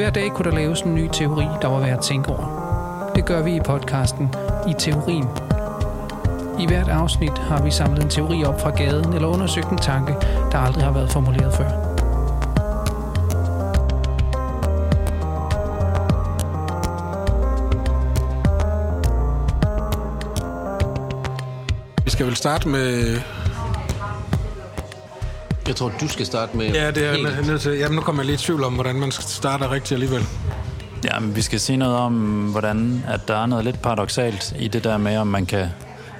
Hver dag kunne der laves en ny teori, der var værd at tænke over. Det gør vi i podcasten I Teorien. I hvert afsnit har vi samlet en teori op fra gaden eller undersøgt en tanke, der aldrig har været formuleret før. Vi skal vel starte med... Jeg tror, du skal starte med... Ja, det er helt- jeg nødt til. Jamen, nu kommer jeg lidt i tvivl om, hvordan man starter rigtigt alligevel. Ja, men vi skal sige noget om, hvordan at der er noget lidt paradoxalt i det der med, om man kan,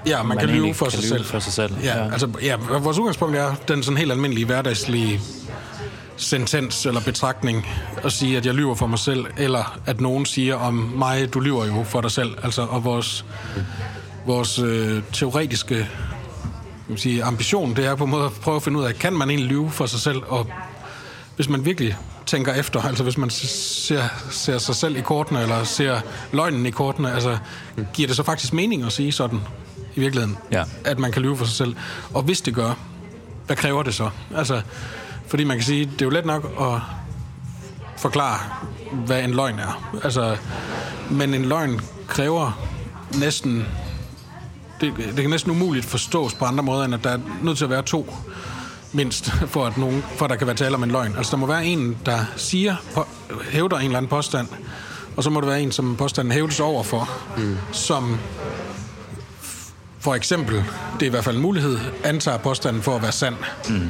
Ja, man, kan lyve for kan sig lyve selv. For sig selv. Ja, ja, altså, ja, vores udgangspunkt er den sådan helt almindelige hverdagslige sentens eller betragtning at sige, at jeg lyver for mig selv, eller at nogen siger om mig, du lyver jo for dig selv. Altså, og vores, vores øh, teoretiske man sige, ambition, det er på en måde at prøve at finde ud af, kan man egentlig lyve for sig selv, og hvis man virkelig tænker efter, altså hvis man ser, ser sig selv i kortene, eller ser løgnen i kortene, altså giver det så faktisk mening at sige sådan i virkeligheden, Ja. at man kan lyve for sig selv? Og hvis det gør, hvad kræver det så? Altså, fordi man kan sige, det er jo let nok at forklare, hvad en løgn er. Altså, men en løgn kræver næsten det, det kan næsten umuligt forstås på andre måder, end at der er nødt til at være to mindst, for at, nogen, for at der kan være tale om en løgn. Altså, der må være en, der siger, på, hævder en eller anden påstand, og så må der være en, som påstanden hævdes overfor, mm. som for eksempel, det er i hvert fald en mulighed, antager påstanden for at være sand. Mm.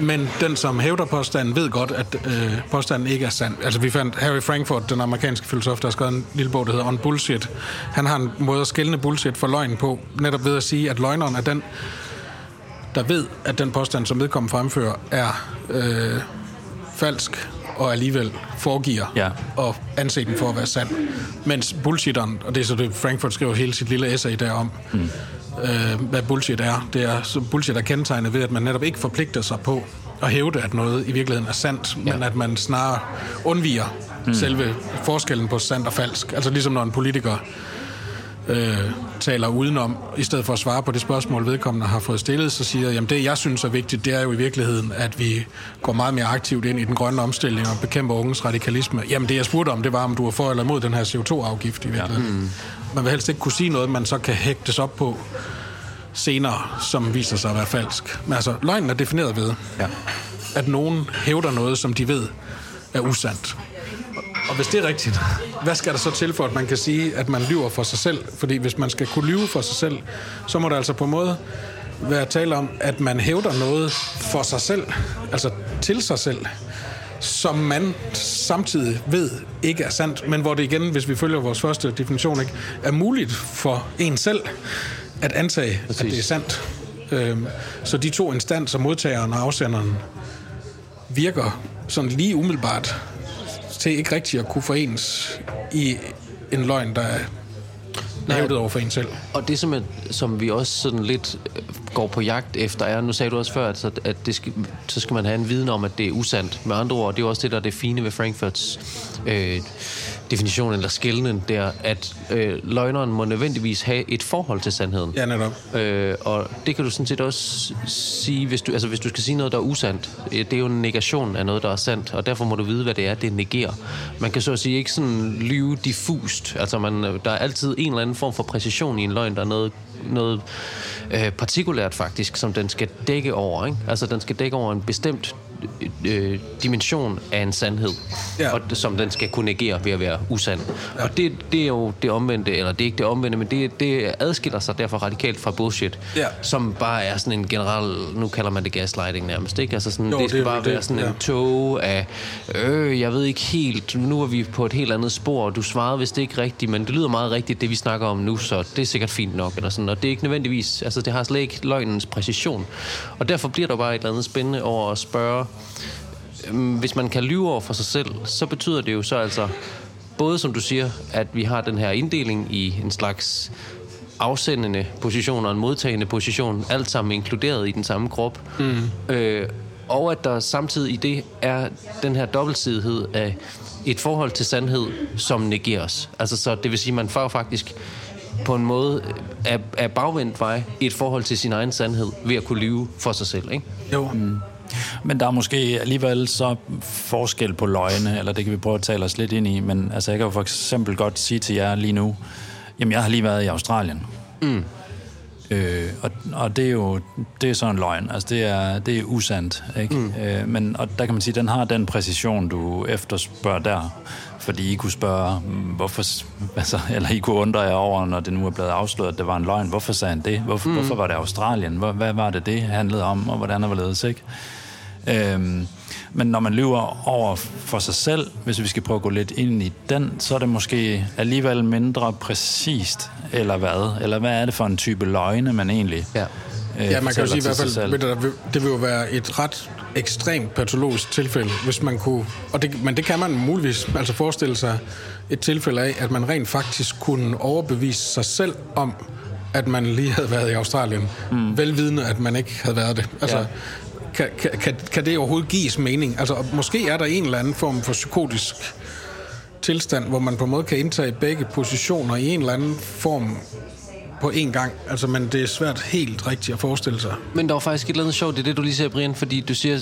Men den, som hævder påstanden, ved godt, at øh, påstanden ikke er sand. Altså, vi fandt Harry Frankfurt, den amerikanske filosof, der har skrevet en lille bog, der hedder On Bullshit. Han har en måde at skælne bullshit for løgn på, netop ved at sige, at løgneren er den, der ved, at den påstand, som vedkommende fremfører, er øh, falsk, og alligevel foregiver Ja. og anse den for at være sand. Mens bullshitteren, og det er så det, Frankfurt skriver hele sit lille essay derom, mm. Øh, hvad bullshit er. Det er så bullshit er kendetegnet ved, at man netop ikke forpligter sig på at hævde, at noget i virkeligheden er sandt, ja. men at man snarere undviger mm. selve forskellen på sandt og falsk. Altså ligesom når en politiker øh, taler udenom, i stedet for at svare på det spørgsmål, vedkommende har fået stillet, så siger jeg, jamen det jeg synes er vigtigt, det er jo i virkeligheden, at vi går meget mere aktivt ind i den grønne omstilling og bekæmper unges radikalisme. Jamen det jeg spurgte om, det var, om du er for eller imod den her CO2-afgift i virkeligheden. Ja. Mm. Man vil helst ikke kunne sige noget, man så kan hægtes op på senere, som viser sig at være falsk. Men altså, løgnen er defineret ved, Ja. at nogen hævder noget, som de ved er usandt. Hvis det er rigtigt, hvad skal der så til for, at man kan sige, at man lyver for sig selv? Fordi hvis man skal kunne lyve for sig selv, så må der altså på en måde være tale om, at man hævder noget for sig selv, altså til sig selv, som man samtidig ved ikke er sandt, men hvor det igen, hvis vi følger vores første definition, ikke, er muligt for en selv at antage, Præcis. at det er sandt. Øhm, så de to instanser, modtageren og afsenderen, virker sådan lige umiddelbart til ikke rigtigt at kunne forenes i en løgn, der er hævdet over for en selv. Og det, som, er, som vi også sådan lidt øh, går på jagt efter, er, nu sagde du også før, at, så- at det skal, så skal man have en viden om, at det er usandt. Med andre ord, det er også det, der er det fine ved Frankfurts øh, definition, eller skældnen, det er, at øh, løgneren må nødvendigvis have et forhold til sandheden. Ja, netop. Øh, og det kan du sådan set også sige, hvis du, altså hvis du skal sige noget, der er usandt. Det er jo en negation af noget, der er sandt, og derfor må du vide, hvad det er, det negerer. Man kan så at sige ikke sådan lyve diffust. Altså man, der er altid en eller anden form for præcision i en løgn. Der er noget, noget øh, partikulært faktisk, som den skal dække over. Ikke? Altså den skal dække over en bestemt øh, dimension af en sandhed, Ja. og, som den skal kunne negere ved at være usand. Ja. Og det, det er jo det omvendte, eller det er ikke det omvendte, men det, det adskiller sig derfor radikalt fra bullshit, Ja. som bare er sådan en generel, nu kalder man det gaslighting nærmest, ikke? Altså sådan, Jo, det skal det bare vel være det, sådan ja. en tog af, øh, jeg ved ikke helt, nu er vi på et helt andet spor, og du svarede vist ikke rigtigt, men det lyder meget rigtigt, det vi snakker om nu, så det er sikkert fint nok, eller sådan, og det er ikke nødvendigvis, altså det har slet ikke løgnens præcision. Og derfor bliver der bare et eller andet spændende over at spørge, hvis man kan lyve over for sig selv, så betyder det jo så altså, både som du siger, at vi har den her inddeling i en slags afsendende position og en modtagende position, alt sammen inkluderet i den samme krop. Mm. Øh, og at der samtidig i det er den her dobbeltsidighed af et forhold til sandhed, som negeres. Altså så det vil sige, man får faktisk på en måde af, af bagvendt vej i et forhold til sin egen sandhed ved at kunne lyve for sig selv. Ikke? Jo. Mm. Men der er måske alligevel så forskel på løgne, eller det kan vi prøve at tale os lidt ind i, men altså, jeg kan jo for eksempel godt sige til jer lige nu, jamen jeg har lige været i Australien. Mm. Øh, og, og det er jo det er sådan en løgn. Altså det er, det er usandt. Ikke? Mm. Øh, men og der kan man sige, den har den præcision, du efterspørger der. Fordi I kunne spørge, mm, hvorfor, altså, eller I kunne undre jer over, når det nu er blevet afsløret, at det var en løgn. Hvorfor sagde han det? Hvorfor, mm. hvorfor var det Australien? Hvor, hvad var det, det handlede om, og hvordan det var ledes, ikke? Øhm, men når man lyver over for sig selv, hvis vi skal prøve at gå lidt ind i den, så er det måske alligevel mindre præcist, eller hvad? Eller hvad er det for en type løgne, man egentlig ja. Øh, ja, man kan jo sige i hvert fald, det, det vil jo være et ret ekstremt patologisk tilfælde, hvis man kunne, og det, men det kan man muligvis altså forestille sig et tilfælde af, at man rent faktisk kunne overbevise sig selv om, at man lige havde været i Australien, mm. velvidende, at man ikke havde været det. Altså, ja kan, kan, kan det overhovedet gives mening? Altså, måske er der en eller anden form for psykotisk tilstand, hvor man på en måde kan indtage begge positioner i en eller anden form på én gang. Altså, men det er svært helt rigtigt at forestille sig. Men der var faktisk et eller andet sjovt, det er det, du lige siger, Brian, fordi du siger,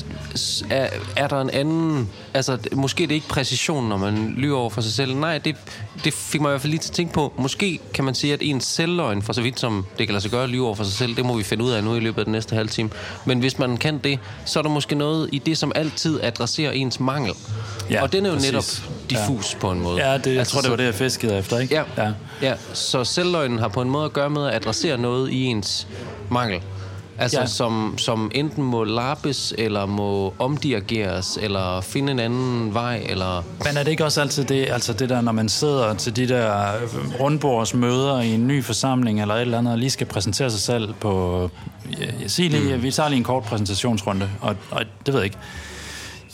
er, er der en anden... Altså, måske det er ikke præcision, når man lyver over for sig selv. Nej, det, det fik mig i hvert fald lige til at tænke på. Måske kan man sige, at ens selvløgn, for så vidt som det kan lade sig gøre at lyve over for sig selv, det må vi finde ud af nu i løbet af den næste halve time. Men hvis man kan det, så er der måske noget i det, som altid adresserer ens mangel. Ja, og den er jo præcis. netop diffus ja. på en måde. Ja, det, jeg altså, tror, det var det, jeg fiskede efter, ikke? Ja, ja. ja. så selvløgnen har på en måde at gøre med at adressere noget i ens mangel. Altså, ja. som, som enten må lappes, eller må omdirigeres, eller finde en anden vej, eller... Men er det ikke også altid det, altså det der, når man sidder til de der rundbordsmøder i en ny forsamling, eller et eller andet, og lige skal præsentere sig selv på... Jeg siger lige, mm. vi tager lige en kort præsentationsrunde, og, og det ved jeg ikke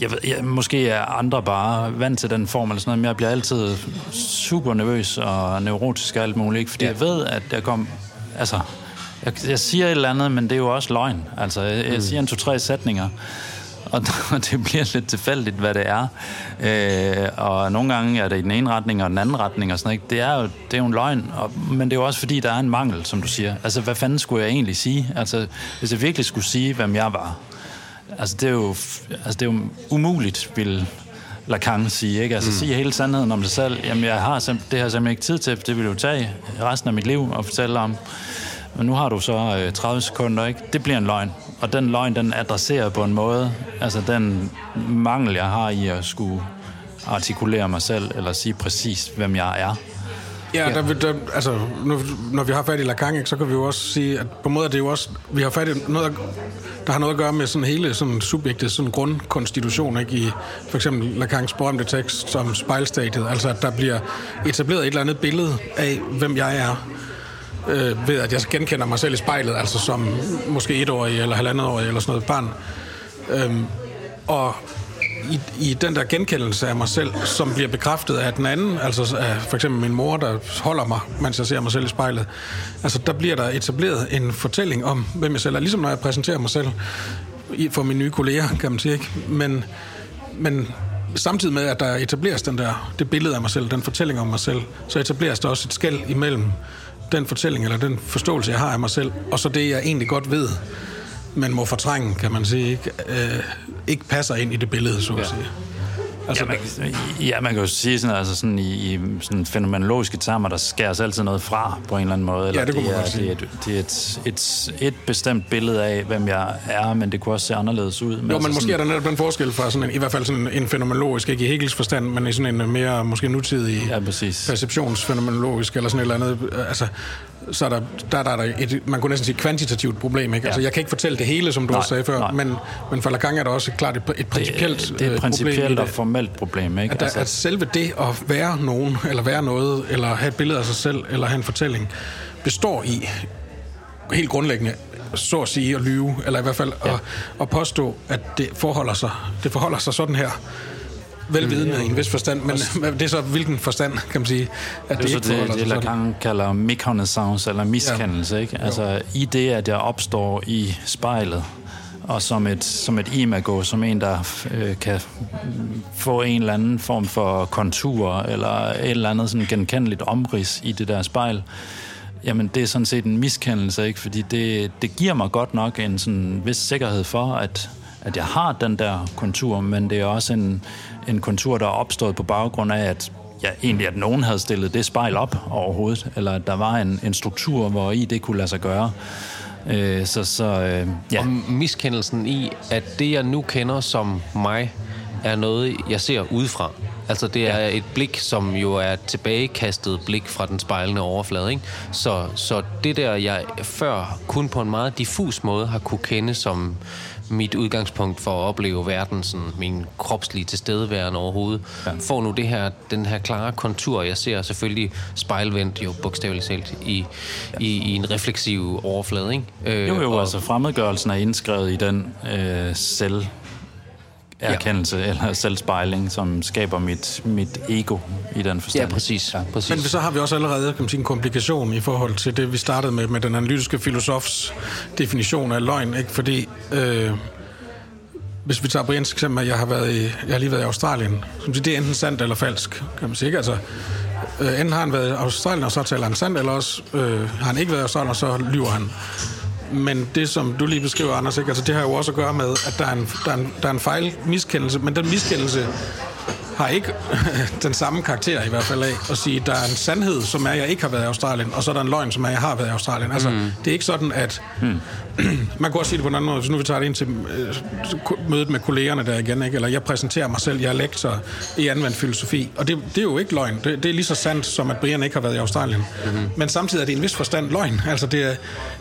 jeg ved, jeg, måske er andre bare vant til den form eller sådan noget, men jeg bliver altid super nervøs og neurotisk og alt muligt, ikke? fordi ja. jeg ved, at jeg kom, altså, jeg, jeg siger et eller andet, men det er jo også løgn. Altså, jeg, jeg mm. siger en to-tre sætninger, og, og det bliver lidt tilfældigt, hvad det er. Øh, og nogle gange er det i den ene retning og den anden retning og sådan noget. Det er jo, det er jo en løgn, og, men det er jo også fordi, der er en mangel, som du siger. Altså, hvad fanden skulle jeg egentlig sige? Altså, hvis jeg virkelig skulle sige, hvem jeg var, altså det er jo, altså det er jo umuligt, vil Lacan sige, ikke? Altså mm. sige hele sandheden om sig selv. Jamen, jeg har det har simpelthen ikke tid til, det vil jo tage resten af mit liv og fortælle om. Men nu har du så øh, 30 sekunder, ikke? Det bliver en løgn. Og den løgn, den adresserer på en måde, altså den mangel, jeg har i at skulle artikulere mig selv, eller sige præcis, hvem jeg er. Ja, ja. Der, der, altså, nu, når vi har fat i Lacan, så kan vi jo også sige, at på en måde er det jo også, vi har fat i noget, der har noget at gøre med sådan hele sådan subjektet, sådan grundkonstitution, ikke? i for eksempel Lacans berømte tekst som spejlstadiet, altså at der bliver etableret et eller andet billede af, hvem jeg er, øh, ved at jeg genkender mig selv i spejlet, altså som måske etårig eller halvandet år eller sådan noget barn. Øhm, og i, i den der genkendelse af mig selv, som bliver bekræftet af den anden, altså af for eksempel min mor, der holder mig, mens jeg ser mig selv i spejlet, altså der bliver der etableret en fortælling om, hvem jeg selv er, ligesom når jeg præsenterer mig selv for mine nye kolleger, kan man sige, ikke? Men, men samtidig med, at der etableres den der, det billede af mig selv, den fortælling om mig selv, så etableres der også et skæld imellem den fortælling, eller den forståelse, jeg har af mig selv, og så det, jeg egentlig godt ved, man må fortrænge, kan man sige, ikke, øh, ikke passer ind i det billede, så at ja. sige. Altså, ja, man, kan, ja, man kan jo sige sådan, altså sådan i, i sådan fænomenologiske termer, der skæres altid noget fra på en eller anden måde. Eller ja, det kunne det man er, sige. Det er, et, det er et, et, et bestemt billede af, hvem jeg er, men det kunne også se anderledes ud. Men jo, altså men måske sådan, er der netop en forskel fra sådan en, i hvert fald sådan en fænomenologisk, ikke i Hegels forstand, men i sådan en mere måske nutidig ja, perceptionsfænomenologisk eller sådan et eller andet. Altså, så er der, der, der er der et, man kunne næsten sige kvantitativt problem. Ikke? Ja. Altså, jeg kan ikke fortælle det hele, som du nej, sagde før, nej. men, men for Lacan er der også klart et, et principielt det, det er et øh, principielt og formelt problem. Ikke? At, der, altså. at selve det at være nogen, eller være noget, eller have et billede af sig selv, eller have en fortælling, består i helt grundlæggende så at sige at lyve, eller i hvert fald ja. at, at påstå, at det forholder sig, det forholder sig sådan her velvidende mm, i en vis forstand, men det er så hvilken forstand, kan man sige, at det, det ikke det, det, Lacan kalder méconnaissance, eller miskendelse, ja. ikke? Altså i det, at jeg opstår i spejlet, og som et, som et imago, som en, der øh, kan få en eller anden form for kontur, eller et eller andet sådan genkendeligt omrids i det der spejl, jamen det er sådan set en miskendelse, ikke? fordi det, det giver mig godt nok en sådan vis sikkerhed for, at at jeg har den der kontur, men det er også en, en kontur, der er opstået på baggrund af, at ja, egentlig at nogen havde stillet det spejl op overhovedet, eller at der var en, en struktur, hvor i det kunne lade sig gøre. Øh, så, så øh, ja. Og miskendelsen i, at det, jeg nu kender som mig, er noget, jeg ser udefra. Altså det er et blik, som jo er et tilbagekastet blik fra den spejlende overflade. Ikke? Så, så det der, jeg før kun på en meget diffus måde har kunne kende som mit udgangspunkt for at opleve verden, sådan min kropslige tilstedeværende overhovedet, ja. får nu det her, den her klare kontur. Jeg ser selvfølgelig spejlvendt jo bogstaveligt talt i, ja. i, i en refleksiv overflade. Ikke? Øh, jo, jo, og, altså fremmedgørelsen er indskrevet i den øh, selv erkendelse ja. eller selvspejling, som skaber mit, mit ego i den forstand. Ja, præcis. Ja. præcis. Men så har vi også allerede kan man sige, en komplikation i forhold til det, vi startede med, med den analytiske filosofs definition af løgn, ikke? fordi... Øh, hvis vi tager Brians eksempel, jeg har, været i, jeg har lige været i Australien. Som siger, det er enten sandt eller falsk, kan man sige. Ikke? Altså, øh, enten har han været i Australien, og så taler han sandt, eller også øh, har han ikke været i Australien, og så lyver han. Men det, som du lige beskriver, Anders, ikke? Altså, det har jo også at gøre med, at der er en, der er en, der er en fejl miskendelse, men den miskendelse har ikke den samme karakter i hvert fald af at sige, at der er en sandhed, som er, at jeg ikke har været i Australien, og så er der en løgn, som er, at jeg har været i Australien. Altså, mm. det er ikke sådan, at... Mm. man kan også sige det på en anden måde, hvis nu vi tager det ind til øh, mødet med kollegerne der igen, ikke? eller jeg præsenterer mig selv, jeg er lektor i anvendt filosofi, og det, det er jo ikke løgn. Det, det er lige så sandt, som at Brian ikke har været i Australien. Mm. Men samtidig er det en vis forstand løgn. Altså, det er,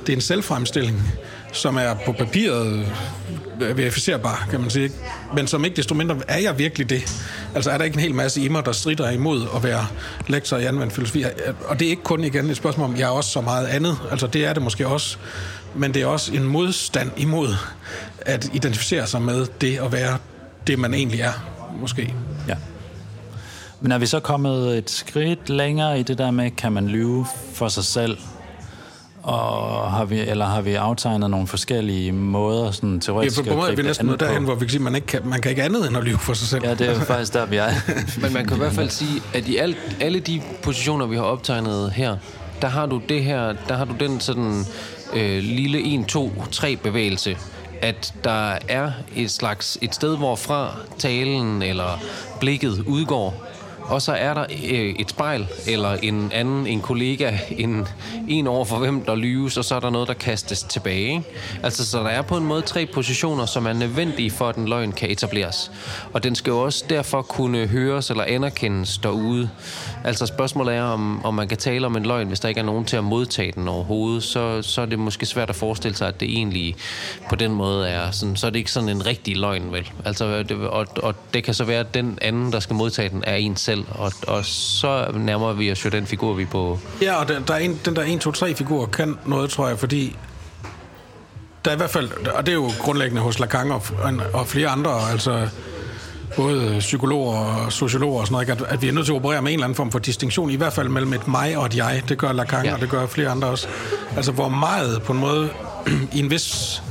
det er en selvfremstilling som er på papiret øh, verificerbar, kan man sige. Men som ikke desto mindre, er jeg virkelig det? Altså er der ikke en hel masse i mig, der strider imod at være lektor i anvendt filosofi? Og det er ikke kun igen et spørgsmål om, jeg er også så meget andet. Altså det er det måske også. Men det er også en modstand imod at identificere sig med det at være det, man egentlig er, måske. Ja. Men er vi så kommet et skridt længere i det der med, kan man lyve for sig selv og har vi, eller har vi aftegnet nogle forskellige måder, sådan teoretisk ja, på, på måde er vi næsten derhen, hvor vi kan sige, man, ikke kan, man kan ikke andet end at lyve for sig selv. Ja, det er faktisk der, vi er. Men man kan i hvert fald sige, at i alt, alle de positioner, vi har optegnet her, der har du det her, der har du den sådan øh, lille 1, 2, 3 bevægelse, at der er et slags et sted, hvorfra talen eller blikket udgår, og så er der øh, et spejl, eller en anden, en kollega, en, en over for hvem der lyves, og så er der noget, der kastes tilbage. Ikke? Altså, så der er på en måde tre positioner, som er nødvendige for, at en løgn kan etableres. Og den skal jo også derfor kunne høres eller anerkendes derude. Altså, spørgsmålet er, om, om man kan tale om en løgn, hvis der ikke er nogen til at modtage den overhovedet, så, så er det måske svært at forestille sig, at det egentlig på den måde er sådan, så er det ikke sådan en rigtig løgn, vel? Altså, det, og, og det kan så være, at den anden, der skal modtage den, er en selv, og, og så nærmer vi os jo den figur, vi er på. Ja, og den, der er en, den der 1-2-3-figur kan noget, tror jeg, fordi der er i hvert fald, og det er jo grundlæggende hos Lacan og, og flere andre, altså både psykologer og sociologer og sådan noget, at, at vi er nødt til at operere med en eller anden form for distinktion, i hvert fald mellem et mig og et jeg. Det gør Lacan, ja. og det gør flere andre også. Altså, hvor meget på en måde i en vis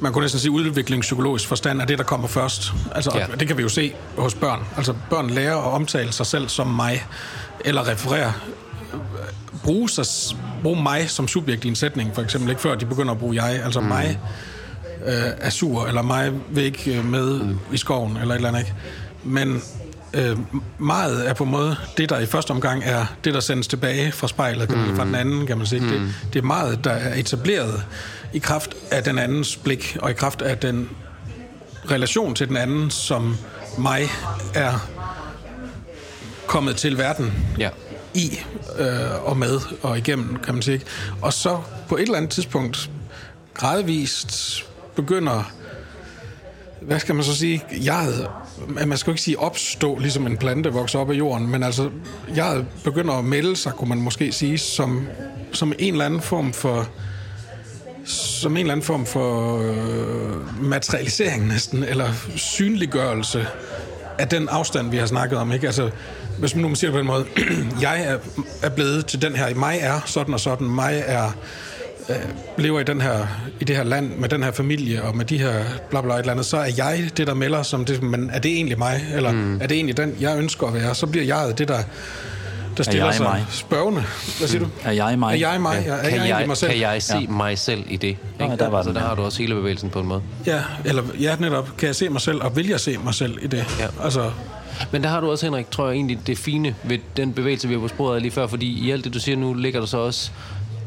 man kunne næsten sige udviklingspsykologisk forstand, er det, der kommer først. Altså, ja. Det kan vi jo se hos børn. Altså, børn lærer at omtale sig selv som mig, eller referere bruge, sig, bruge mig som subjekt i en sætning, for eksempel, ikke før de begynder at bruge jeg, altså mm. mig øh, er sur, eller mig vil ikke øh, med mm. i skoven, eller et eller andet, ikke? Men øh, meget er på en måde det, der i første omgang er det, der sendes tilbage fra spejlet, kan man, mm. fra den anden, kan man sige. Mm. Det, det er meget, der er etableret i kraft af den andens blik, og i kraft af den relation til den anden, som mig er kommet til verden ja. i øh, og med og igennem, kan man sige. Og så på et eller andet tidspunkt gradvist begynder hvad skal man så sige, jeg man skal jo ikke sige opstå, ligesom en plante vokser op af jorden, men altså, jeg begynder at melde sig, kunne man måske sige, som, som en eller anden form for som en eller anden form for øh, materialisering næsten, eller synliggørelse af den afstand, vi har snakket om. Ikke? Altså, hvis man nu siger det på den måde, jeg er, er blevet til den her, mig er sådan og sådan, mig er øh, lever i, den her, i det her land med den her familie og med de her bla bla et eller andet, så er jeg det, der melder som det, men er det egentlig mig? Eller mm. er det egentlig den, jeg ønsker at være? Så bliver jeg det, der der stiller jeg sig mig? spørgende. Hvad siger du? Er jeg mig? Er jeg mig? Ja, er Kan jeg, jeg, mig selv? kan jeg se ja. mig selv i det? Ikke? der var altså, den, der ja. har du også hele bevægelsen på en måde. Ja, eller ja, netop. Kan jeg se mig selv, og vil jeg se mig selv i det? Ja. Altså, Men der har du også, Henrik, tror jeg egentlig, det fine ved den bevægelse, vi var på sporet lige før, fordi i alt det, du siger nu, ligger der så også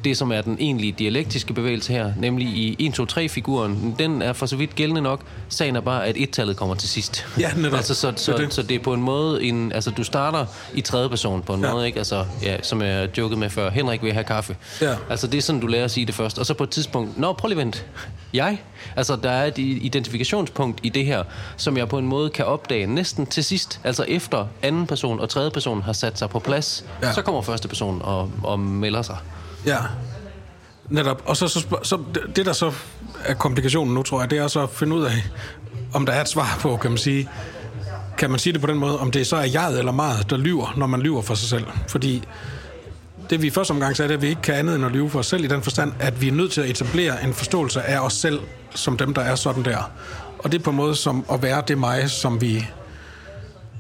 det, som er den egentlige dialektiske bevægelse her, nemlig i 1-2-3-figuren. Den er for så vidt gældende nok. Sagen er bare, at et-tallet kommer til sidst. Ja, netop. altså, så, så, Det så det er på en måde en... Altså, du starter i tredje person på en Ja. måde, ikke? Altså, ja, som jeg jokede med før. Henrik vil have kaffe. Ja. Altså, det er sådan, du lærer at sige det først. Og så på et tidspunkt, nå, prøv lige at vente. Jeg? Altså, der er et identifikationspunkt i det her, som jeg på en måde kan opdage næsten til sidst. Altså, efter anden person og tredje person har sat sig på plads, ja. så kommer første person og, og melder sig. Ja, netop. Og så, så, så det- der så er komplikationen nu, tror jeg, det er så at finde ud af, om der er et svar på, kan man sige, kan man sige det på den måde, om det så er jeg eller meget, der lyver, når man lyver for sig selv. Fordi det vi i første omgang sagde, det er, at vi ikke kan andet end at lyve for os selv i den forstand, at vi er nødt til at etablere en forståelse af os selv, som dem, der er sådan der. Og det er på en måde som at være det mig, som vi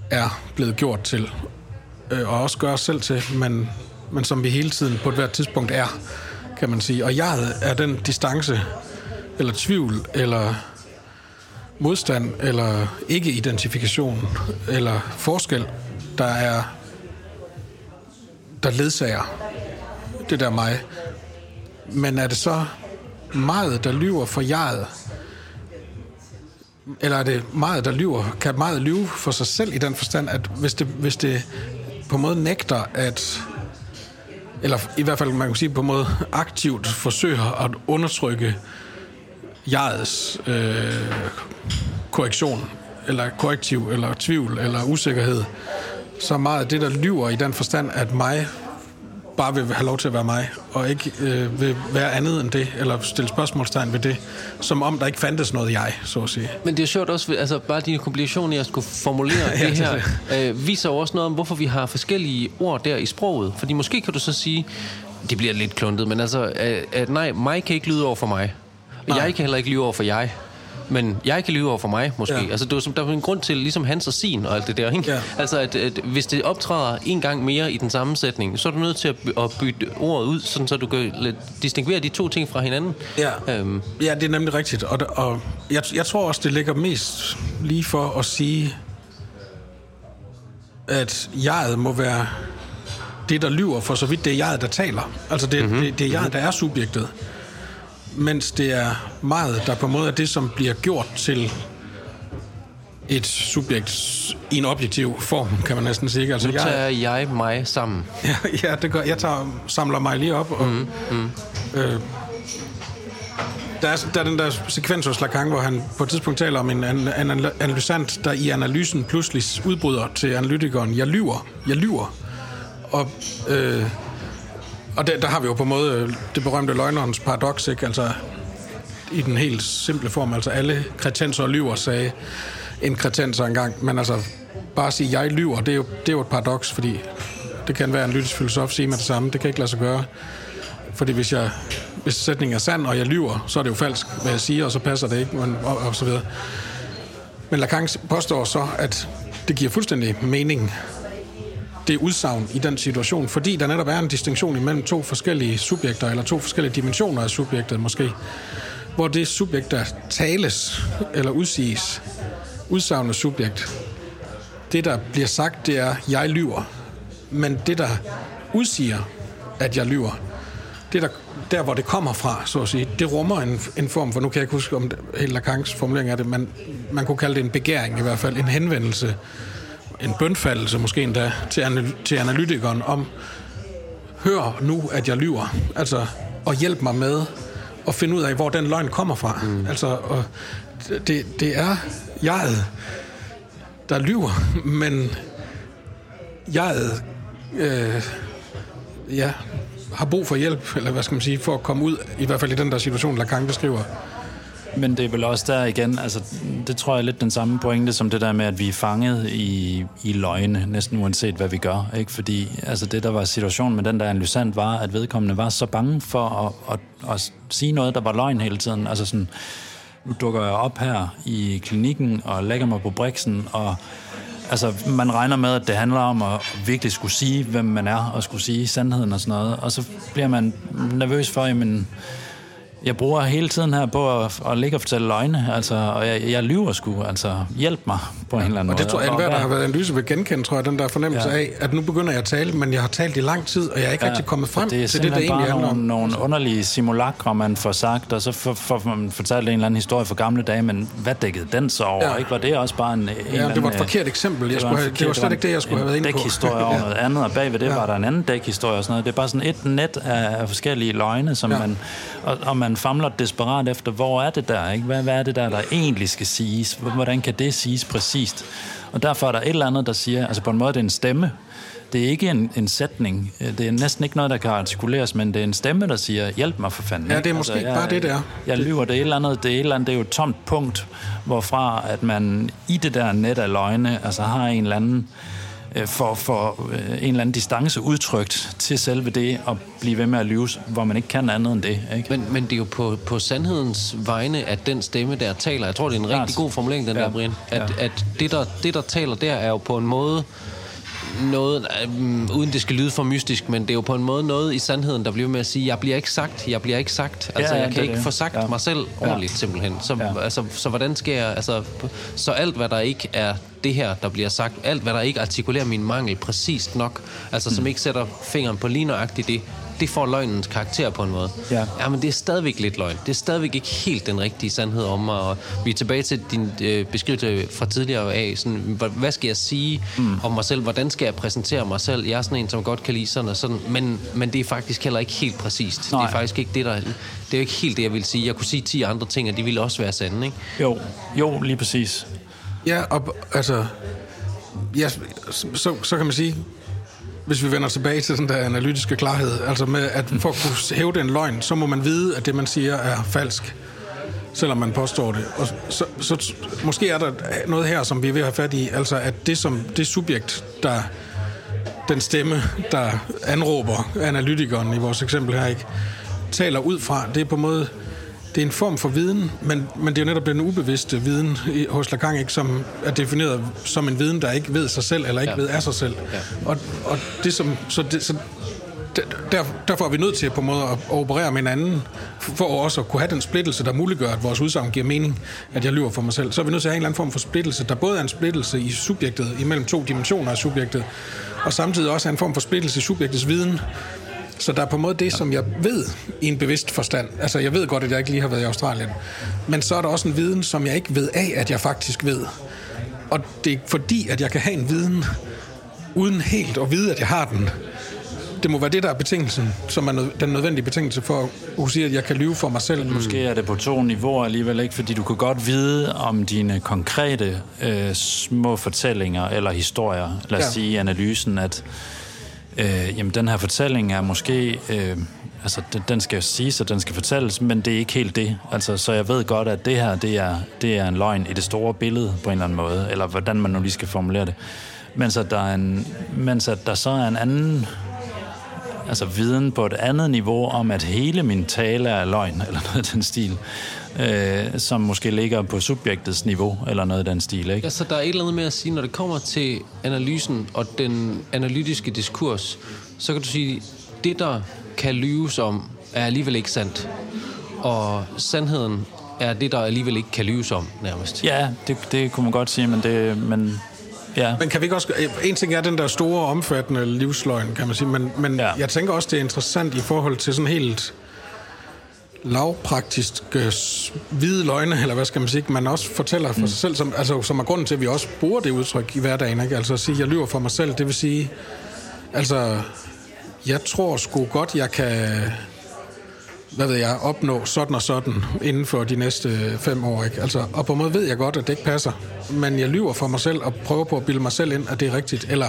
er blevet gjort til. Øh, og også gøre os selv til, men, men som vi hele tiden på et hvert tidspunkt er, kan man sige. Og jeg er den distance, eller tvivl, eller modstand, eller ikke-identifikation, eller forskel, der er der ledsager det der mig. Men er det så meget, der lyver for jeget? Eller er det meget, der lyver? Kan meget lyve for sig selv i den forstand, at hvis det, hvis det på en måde nægter at eller i hvert fald man kan sige på en måde aktivt forsøger at undertrykke jegets øh, korrektion, eller korrektiv, eller tvivl, eller usikkerhed, så meget af det, der lyver i den forstand, at mig bare vil have lov til at være mig, og ikke øh, vil være andet end det, eller stille spørgsmålstegn ved det, som om der ikke fandtes noget jeg, så at sige. Men det er sjovt også, altså bare din kombination i at skulle formulere Ja, det det her, øh, viser jo også noget om, hvorfor vi har forskellige ord der i sproget. Fordi måske kan du så sige, det bliver lidt kluntet, men altså, at, at nej, mig kan ikke lyde over for mig. Og Nej. jeg kan heller ikke lyve over for jeg. Men jeg kan lyve over for mig, måske. Ja. Altså, det var, som- der var en grund til, ligesom hans og sin og alt det der, ikke? Ja. Altså, at, at, hvis det optræder en gang mere i den samme sætning, så er du nødt til at, at bytte ordet ud, sådan så du kan distinguere de to ting fra hinanden. Ja, Øhm, ja det er nemlig rigtigt. Og, og jeg, jeg tror også, det ligger mest lige for at sige, at jeget må være det, der lyver, for så vidt det er jeget, der taler. Altså det, mm-hmm. det, det er jeget, der er subjektet. Mens det er meget, der på en måde er det, som bliver gjort til et subjekt i en objektiv form, kan man næsten sige. Altså, nu jeg, tager jeg mig sammen. Ja, ja det gør, jeg tager, samler mig lige op. Og, mm, mm. Øh, der, er, der er den der sekvens hos Lacan, hvor han på et tidspunkt taler om en, an, en analysant, der i analysen pludselig udbryder til analytikeren, jeg lyver, jeg lyver. Og, øh, og der, der har vi jo på en måde øh, det berømte løgnerens paradoks, ikke? Altså, i den helt simple form, altså alle kretenser lyver, sagde en kretenser engang, men altså bare at sige, jeg lyver, det er jo, det er jo et paradoks, fordi det kan være en lytisk filosof sige med det samme, det kan ikke lade sig gøre. Fordi hvis, jeg, hvis sætningen er sand, og jeg lyver, så er det jo falsk, hvad jeg siger, og så passer det ikke, men, og, og så videre. Men Lacan påstår så, at det giver fuldstændig mening, det udsagn i den situation, fordi der netop er en distinktion imellem to forskellige subjekter, eller to forskellige dimensioner af subjektet måske, hvor det subjekt, der tales eller udsiges, udsagnet subjekt, det der bliver sagt, det er, jeg lyver. Men det der udsiger, at jeg lyver, det der, der hvor det kommer fra, så at sige, det rummer en, en form for, nu kan jeg ikke huske om det, helt Lacans formulering af det, men man kunne kalde det en begæring i hvert fald, en henvendelse, en bønfaldelse måske endda til, anal- til analytikeren om, hør nu, at jeg lyver, altså, og hjælp mig med at finde ud af, hvor den løgn kommer fra. Mm. Altså, og det, det er jeget, der lyver, men jeget øh, ja, har brug for hjælp, eller hvad skal man sige, for at komme ud, i hvert fald i den der situation, Lacan beskriver. Men det er vel også der igen, altså det tror jeg er lidt den samme pointe som det der med, at vi er fanget i, i løgne, næsten uanset hvad vi gør. Ikke? Fordi altså det, der var situationen med den der analysant, var, at vedkommende var så bange for at, at, at sige noget, der var løgn hele tiden. Altså sådan, nu dukker jeg op her i klinikken og lægger mig på briksen, og altså, man regner med, at det handler om at virkelig skulle sige, hvem man er, og skulle sige sandheden og sådan noget. Og så bliver man nervøs for, jamen, jeg bruger hele tiden her på at, at ligge og fortælle løgne, altså, og jeg, jeg lyver sgu, altså hjælp mig på en eller anden Og måde. det tror jeg, enhver, der har været analyse vil genkende, tror jeg, den der fornemmelse Ja. af, at nu begynder jeg at tale, men jeg har talt i lang tid, og jeg er ikke ja. rigtig kommet frem det er til det, der egentlig handler om. nogle, nogle underlige simulakrer, man får sagt, og så får, får man fortalt en eller anden historie fra gamle dage, men hvad dækkede den så over? Ja. Ikke? Var det også bare en, en Ja, eller det var et anden, forkert eksempel. Jeg det skulle have, det var slet ikke det, jeg skulle have været inde på. dækhistorie Ja. noget andet, og bagved det Ja. var der en anden dækhistorie og sådan noget. Det er bare sådan et net af, af forskellige løgne, som Ja. man, og, og man famler desperat efter, hvor er det der? Ikke? Hvad, hvad er det der, der egentlig skal siges? Hvordan kan det siges præcist? Og derfor er der et eller andet, der siger, altså på en måde, det er en stemme, det er ikke en, en sætning. Det er næsten ikke noget, der kan artikuleres, men det er en stemme, der siger, hjælp mig for fanden. Ja, det er måske jeg, bare det, det er. Jeg lyver, det er et eller andet, det er, et eller andet, det er jo et tomt punkt, hvorfra at man i det der net af løgne, altså har en eller anden øh, for, for øh, en eller anden distance udtrykt til selve det at blive ved med at lyve, hvor man ikke kan andet end det. Ikke? Men, men det er jo på, på sandhedens vegne, at den stemme, der taler, jeg tror, det er en rigtig god formulering, den Ja. der, Brian, at, Ja. at det, der, det, der taler der, er jo på en måde noget, um, uden det skal lyde for mystisk, men det er jo på en måde noget i sandheden, der bliver med at sige, jeg bliver ikke sagt, jeg bliver ikke sagt. Altså, ja, jeg det kan ikke det. få sagt Ja. mig selv ordentligt, simpelthen. Så, Ja. altså, så hvordan skal jeg, altså, så alt, hvad der ikke er det her, der bliver sagt, alt, hvad der ikke artikulerer min mangel præcist nok, altså, Mm. som ikke sætter fingeren på lige nøjagtigt det, det får løgnens karakter på en måde. Ja. Ja, men det er stadigvæk lidt løgn. Det er stadigvæk ikke helt den rigtige sandhed om mig. Og vi er tilbage til din øh, beskrivelse fra tidligere af. Sådan, hvad, skal jeg sige mm. om mig selv? Hvordan skal jeg præsentere mig selv? Jeg er sådan en, som godt kan lide sådan og sådan. Men, men det er faktisk heller ikke helt præcist. Nej. Det er faktisk ikke det, der... Det er jo ikke helt det, jeg vil sige. Jeg kunne sige 10 andre ting, og de ville også være sande, ikke? Jo, jo, lige præcis. Ja, og altså... Ja, så, så kan man sige, hvis vi vender tilbage til den der analytiske klarhed, altså med, at for at kunne hæve den løgn, så må man vide, at det, man siger, er falsk, selvom man påstår det. Og så, så måske er der noget her, som vi er ved at have fat i, altså at det, som det subjekt, der den stemme, der anråber analytikeren i vores eksempel her, ikke, taler ud fra, det er på en måde, det er en form for viden, men, men det er jo netop den ubevidste viden i, hos Lacan, ikke, som er defineret som en viden, der ikke ved sig selv, eller ikke Ja. ved af sig selv. Ja. Og, og det som, så det, så der, derfor er vi nødt til på en måde at operere med hinanden, for også at kunne have den splittelse, der muliggør, at vores udsagn giver mening, at jeg lyver for mig selv. Så er vi nødt til at have en eller anden form for splittelse, der både er en splittelse i subjektet, imellem to dimensioner af subjektet, og samtidig også er en form for splittelse i subjektets viden. Så der er på en måde det, som jeg ved i en bevidst forstand. Altså, jeg ved godt, at jeg ikke lige har været i Australien. Men så er der også en viden, som jeg ikke ved af, at jeg faktisk ved. Og det er fordi, at jeg kan have en viden, uden helt at vide, at jeg har den. Det må være det, der er betingelsen, som er den nødvendige betingelse for at kunne sige, at jeg kan lyve for mig selv. Måske er det på to niveauer alligevel ikke, fordi du kan godt vide om dine konkrete øh, små fortællinger eller historier, lad os. Ja. sige i analysen, at øh, jamen, den her fortælling er måske, øh, altså den, den skal jo siges, og den skal fortælles, men det er ikke helt det. Altså, så jeg ved godt, at det her, det er, det er en løgn i det store billede på en eller anden måde, eller hvordan man nu lige skal formulere det. Mens at der, er en, mens at der så er en anden altså viden på et andet niveau om, at hele min tale er løgn, eller noget af den stil, øh, som måske ligger på subjektets niveau, eller noget af den stil, ikke? Altså, der er et eller andet med at sige, når det kommer til analysen og den analytiske diskurs, så kan du sige, det der kan lyves om, er alligevel ikke sandt. Og sandheden er det, der alligevel ikke kan lyves om, nærmest. Ja, det, det kunne man godt sige, men det... Men, ja. Men kan vi ikke også... En ting er den der store, omfattende livsløgn, kan man sige, men, men Ja. jeg tænker også, det er interessant i forhold til sådan helt lavpraktisk øh, hvide løgne, eller hvad skal man sige, man også fortæller for mm. sig selv, som, altså, som er grunden til, at vi også bruger det udtryk i hverdagen, ikke? Altså at sige, jeg lyver for mig selv, det vil sige, altså, jeg tror sgu godt, jeg kan hvad ved jeg, opnå sådan og sådan inden for de næste fem år. Ikke? Altså, og på en måde ved jeg godt, at det ikke passer. Men jeg lyver for mig selv og prøver på at bilde mig selv ind, at det er rigtigt. Eller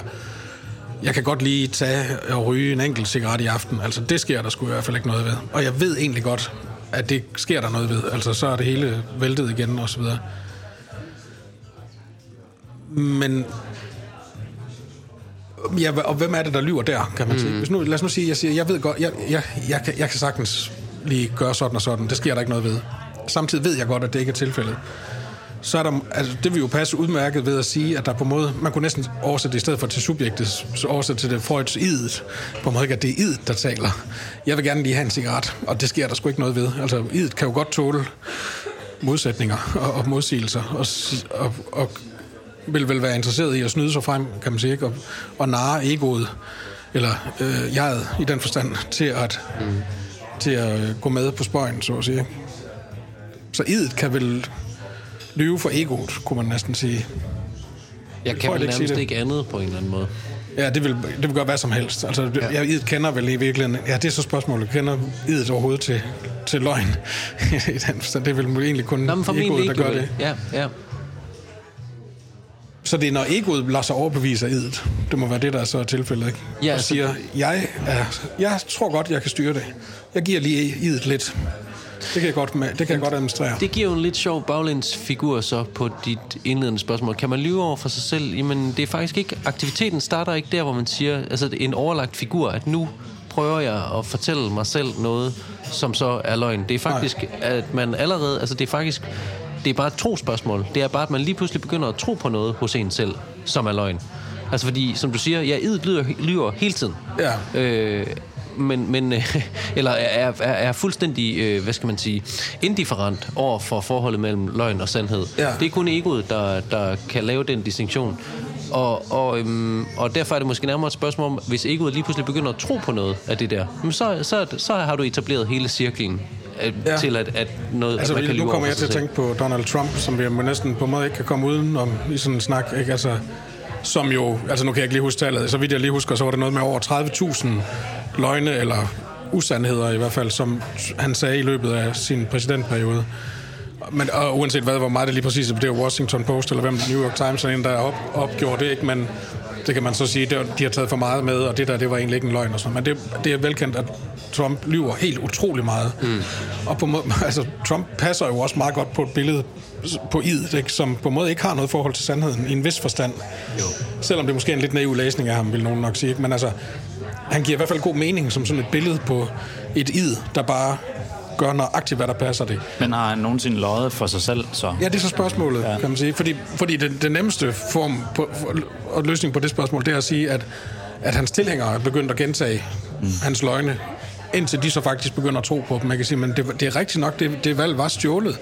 jeg kan godt lige tage og ryge en enkelt cigaret i aften. Altså, det sker der sgu i hvert fald ikke noget ved. Og jeg ved egentlig godt, at det sker der noget ved. Altså, så er det hele væltet igen og så videre. Men Ja, og hvem er det, der lyver der, kan man sige? Hvis nu, lad os nu sige, jeg siger, jeg ved godt, jeg, jeg, jeg, kan, jeg kan sagtens lige gør sådan og sådan. Det sker der ikke noget ved. Samtidig ved jeg godt, at det ikke er tilfældet. så er der, altså det vil jo passe udmærket ved at sige, at der på en måde, man kunne næsten oversætte det i stedet for til subjektet, så oversætte til det Freuds idet, på en måde ikke, at det er idet, der taler. Jeg vil gerne lige have en cigaret, og det sker der sgu ikke noget ved. Altså, idet kan jo godt tåle modsætninger og, og modsigelser, og, og, og vil vel være interesseret i at snyde sig frem, kan man sige, ikke? Og, og narre egoet, eller øh, jeget i den forstand, til at, mm til at øh, gå med på spøjen, så at sige. Så idet kan vel lyve for egoet, kunne man næsten sige. Jeg kan vel nærmest ikke andet på en eller anden måde. Ja, det vil, det vil gøre hvad som helst. Altså, ja. jeg, idet kender vel i virkeligheden... Ja, det er så spørgsmålet. Kender idet overhovedet til, til løgn? I den forstand, det er vel egentlig kun Nå, egoet, der gør det. Ja, ja. Så det er, når egoet lader sig overbevise af idet. Det må være det, der er så er tilfældet, ikke? Ja, og siger, jeg, er, jeg tror godt, jeg kan styre det. Jeg giver lige idet lidt. Det kan jeg godt, med, det kan jeg godt administrere. Det giver jo en lidt sjov baglænsfigur så på dit indledende spørgsmål. Kan man lyve over for sig selv? Jamen, det er faktisk ikke... Aktiviteten starter ikke der, hvor man siger... Altså, en overlagt figur, at nu prøver jeg at fortælle mig selv noget, som så er løgn. Det er faktisk, Nej. at man allerede... Altså, det er faktisk... Det er bare et trospørgsmål. Det er bare, at man lige pludselig begynder at tro på noget hos en selv, som er løgn. Altså, fordi, som du siger, jeg idet lyver, lyver hele tiden. Ja. Øh, men, men øh, eller er, er, er fuldstændig, øh, hvad skal man sige, indifferent over for forholdet mellem løgn og sandhed. Ja. Det er kun egoet, der, der kan lave den distinktion. Og, og, øhm, og derfor er det måske nærmere et spørgsmål om, hvis egoet lige pludselig begynder at tro på noget af det der, men så, så, så har du etableret hele cirklen øh, Ja. til, at, at, noget, Altså, at man kan nu lyve kommer over jeg til at tænke på Donald Trump, som vi næsten på en måde ikke kan komme uden om i sådan en snak, ikke? Altså, som jo, altså nu kan jeg ikke lige huske tallet, så vidt jeg lige husker, så var det noget med over 30.000 løgne eller usandheder i hvert fald, som han sagde i løbet af sin præsidentperiode. Men og uanset hvad, hvor meget det lige præcis er, det er Washington Post eller hvem New York Times, er en, der op, opgjorde det, ikke? Men det kan man så sige, det, var- de har taget for meget med, og det der, det var egentlig ikke en løgn og sådan. Men det, det er velkendt, at Trump lyver helt utrolig meget. Mm. Og på måde, altså, Trump passer jo også meget godt på et billede på id, ikke? som på en måde ikke har noget forhold til sandheden i en vis forstand. Jo. Selvom det måske er en lidt naiv læsning af ham, vil nogen nok sige. Ikke? Men altså, han giver i hvert fald god mening som sådan et billede på et id, der bare gør nøjagtigt, hvad der passer det. Men har han nogensinde løjet for sig selv, så? Ja, det er så spørgsmålet, ja. kan man sige. Fordi, fordi det, det nemmeste form på, for, og løsning på det spørgsmål, det er at sige, at, at hans tilhængere er begyndt at gentage mm. hans løgne, indtil de så faktisk begynder at tro på dem. Man kan sige, men det, det er rigtigt nok, det, det valg var stjålet.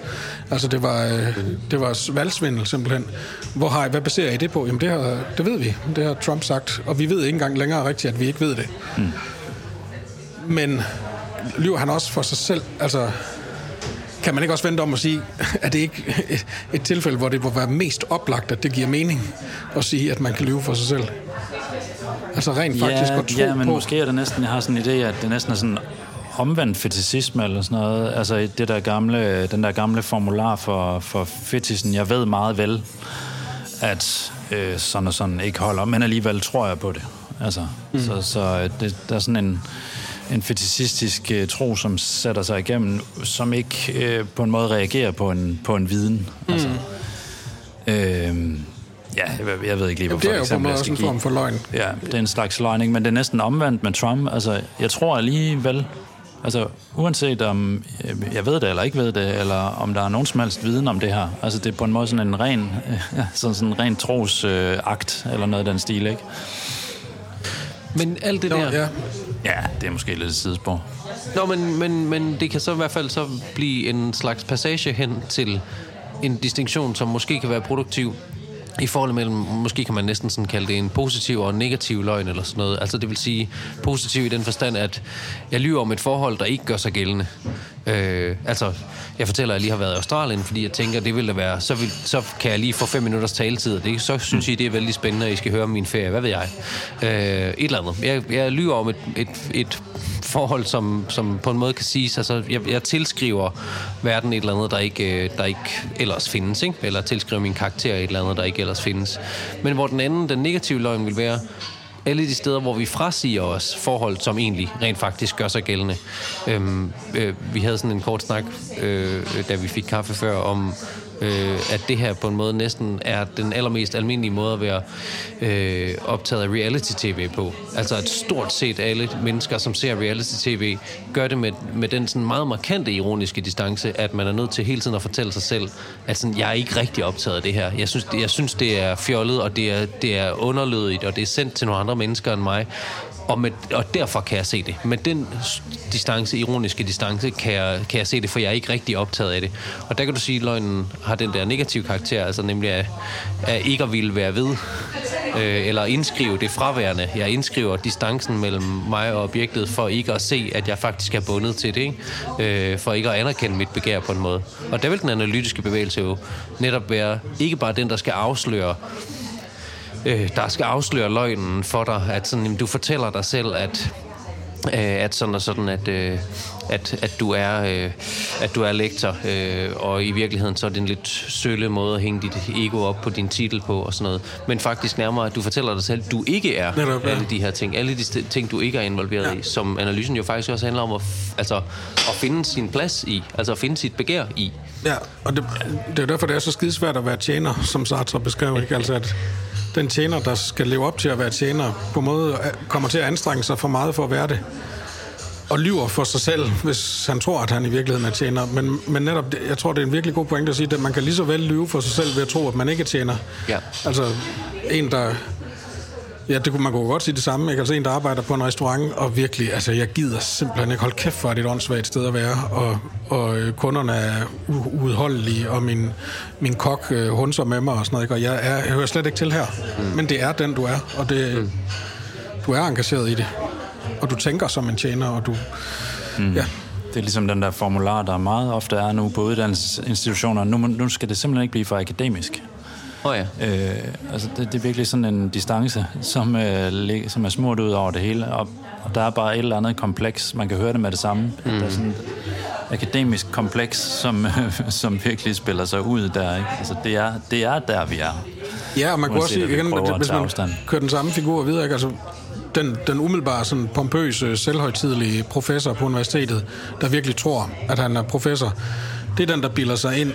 Altså, det var, øh, det var valgsvindel simpelthen. Hvor har I, hvad baserer I det på? Jamen, det, har, det ved vi. Det har Trump sagt. Og vi ved ikke engang længere rigtigt, at vi ikke ved det. Mm. Men lyver han også for sig selv? Altså, kan man ikke også vente om at sige, at det ikke et, et tilfælde, hvor det må være mest oplagt, at det giver mening at sige, at man kan lyve for sig selv? Altså rent faktisk ja, at tro ja, men på... måske er det næsten, jeg har sådan en idé, at det næsten er sådan omvendt fetisisme eller sådan noget. Altså det der gamle, den der gamle formular for, for fetisen, jeg ved meget vel, at øh, sådan og sådan ikke holder, men alligevel tror jeg på det. Altså, mm. Så, så øh, det, der er sådan en, en fetisistisk øh, tro, som sætter sig igennem, som ikke øh, på en måde reagerer på en, på en viden. Mm. Altså, øh, ja, jeg, jeg ved ikke lige, hvorfor det er jo på eksempel også en give. form for løgn. Ja, det er en slags løgning, men det er næsten omvendt med Trump. Altså, jeg tror alligevel, altså uanset om øh, jeg ved det eller ikke ved det, eller om der er nogen som helst viden om det her, altså det er på en måde sådan en ren, sådan, sådan en ren trosakt, øh, eller noget af den stil, ikke? Men alt det Nå, der... ja. Ja, det er måske lidt et sidespor. Nå, men, men, men det kan så i hvert fald så blive en slags passage hen til en distinktion, som måske kan være produktiv i forholdet mellem, måske kan man næsten sådan kalde det en positiv og en negativ løgn eller sådan noget. Altså det vil sige positiv i den forstand, at jeg lyver om et forhold, der ikke gør sig gældende. Øh, altså, jeg fortæller, at jeg lige har været i Australien, fordi jeg tænker, det vil da være, så, vil, så kan jeg lige få fem minutters taletid, og det, så synes I, det er vældig spændende, at I skal høre om min ferie. Hvad ved jeg? Øh, et eller andet. Jeg, jeg lyver om et, et, et forhold, som, som på en måde kan siges, altså jeg, jeg tilskriver verden et eller andet, der ikke, øh, der ikke ellers findes, ikke? eller tilskriver min karakter et eller andet, der ikke ellers findes. Men hvor den anden, den negative løgn vil være, alle de steder, hvor vi frasiger os forhold, som egentlig rent faktisk gør sig gældende. Øhm, øh, vi havde sådan en kort snak, øh, da vi fik kaffe før, om øh, at det her på en måde næsten er den allermest almindelige måde at være øh, optaget af reality-tv på. Altså at stort set alle mennesker, som ser reality-tv, gør det med, med den sådan meget markante ironiske distance, at man er nødt til hele tiden at fortælle sig selv, at sådan, jeg er ikke rigtig optaget af det her. Jeg synes, det, jeg synes, det er fjollet, og det er, det er underlødigt, og det er sendt til nogle andre mennesker end mig. Og, med, og derfor kan jeg se det. Med den distance, ironiske distance, kan jeg, kan jeg se det, for jeg er ikke rigtig optaget af det. Og der kan du sige, at løgnen har den der negative karakter, altså nemlig at, at ikke at ville være ved, øh, eller indskrive det fraværende. Jeg indskriver distancen mellem mig og objektet, for ikke at se, at jeg faktisk er bundet til det, ikke? Øh, for ikke at anerkende mit begær på en måde. Og der vil den analytiske bevægelse jo netop være ikke bare den, der skal afsløre øh, der skal afsløre løgnen for dig, at sådan, jamen, du fortæller dig selv, at øh, at sådan og sådan, at, øh, at, at, du er, øh, at du er lektor, øh, og i virkeligheden så er det en lidt sølle måde at hænge dit ego op på din titel på og sådan noget. Men faktisk nærmere, at du fortæller dig selv, at du ikke er Netop, alle de her ting, alle de st- ting, du ikke er involveret ja. i, som analysen jo faktisk også handler om at, f- altså, at finde sin plads i, altså at finde sit begær i. Ja, og det, det er derfor, det er så skidesvært at være tjener, som Sartre beskrev, ikke? Altså, at den tjener, der skal leve op til at være tjener, på en måde kommer til at anstrenge sig for meget for at være det. Og lyver for sig selv, hvis han tror, at han i virkeligheden er tjener. Men, men netop, jeg tror, det er en virkelig god pointe at sige, at man kan lige så vel lyve for sig selv ved at tro, at man ikke er tjener. Ja. Altså, en, der... Ja, det kunne man kunne godt sige det samme, ikke? Altså en, der arbejder på en restaurant, og virkelig, altså jeg gider simpelthen ikke holde kæft for, at det er et åndssvagt sted at være, og, og øh, kunderne er uudholdelige, og min, min kok øh, hunser med mig og sådan noget, ikke? Og jeg, er, jeg hører slet ikke til her. Mm. Men det er den, du er, og det, mm. du er engageret i det. Og du tænker som en tjener, og du... Mm. Ja, Det er ligesom den der formular, der meget ofte er nu på uddannelsesinstitutioner. Nu, nu skal det simpelthen ikke blive for akademisk. Åh oh ja. Øh, altså det, det er virkelig sådan en distance, som, øh, som er smurt ud over det hele. Og, og der er bare et eller andet kompleks. Man kan høre det med det samme. Mm. Der er sådan et akademisk kompleks, som, øh, som virkelig spiller sig ud der. Ikke? Altså det er, det er der, vi er. Ja, og man kunne også sige, igen, hvis man afstand. kører den samme figur videre, ikke? Altså, den, den umiddelbare, sådan pompøse, selvhøjtidelige professor på universitetet, der virkelig tror, at han er professor, det er den, der bilder sig ind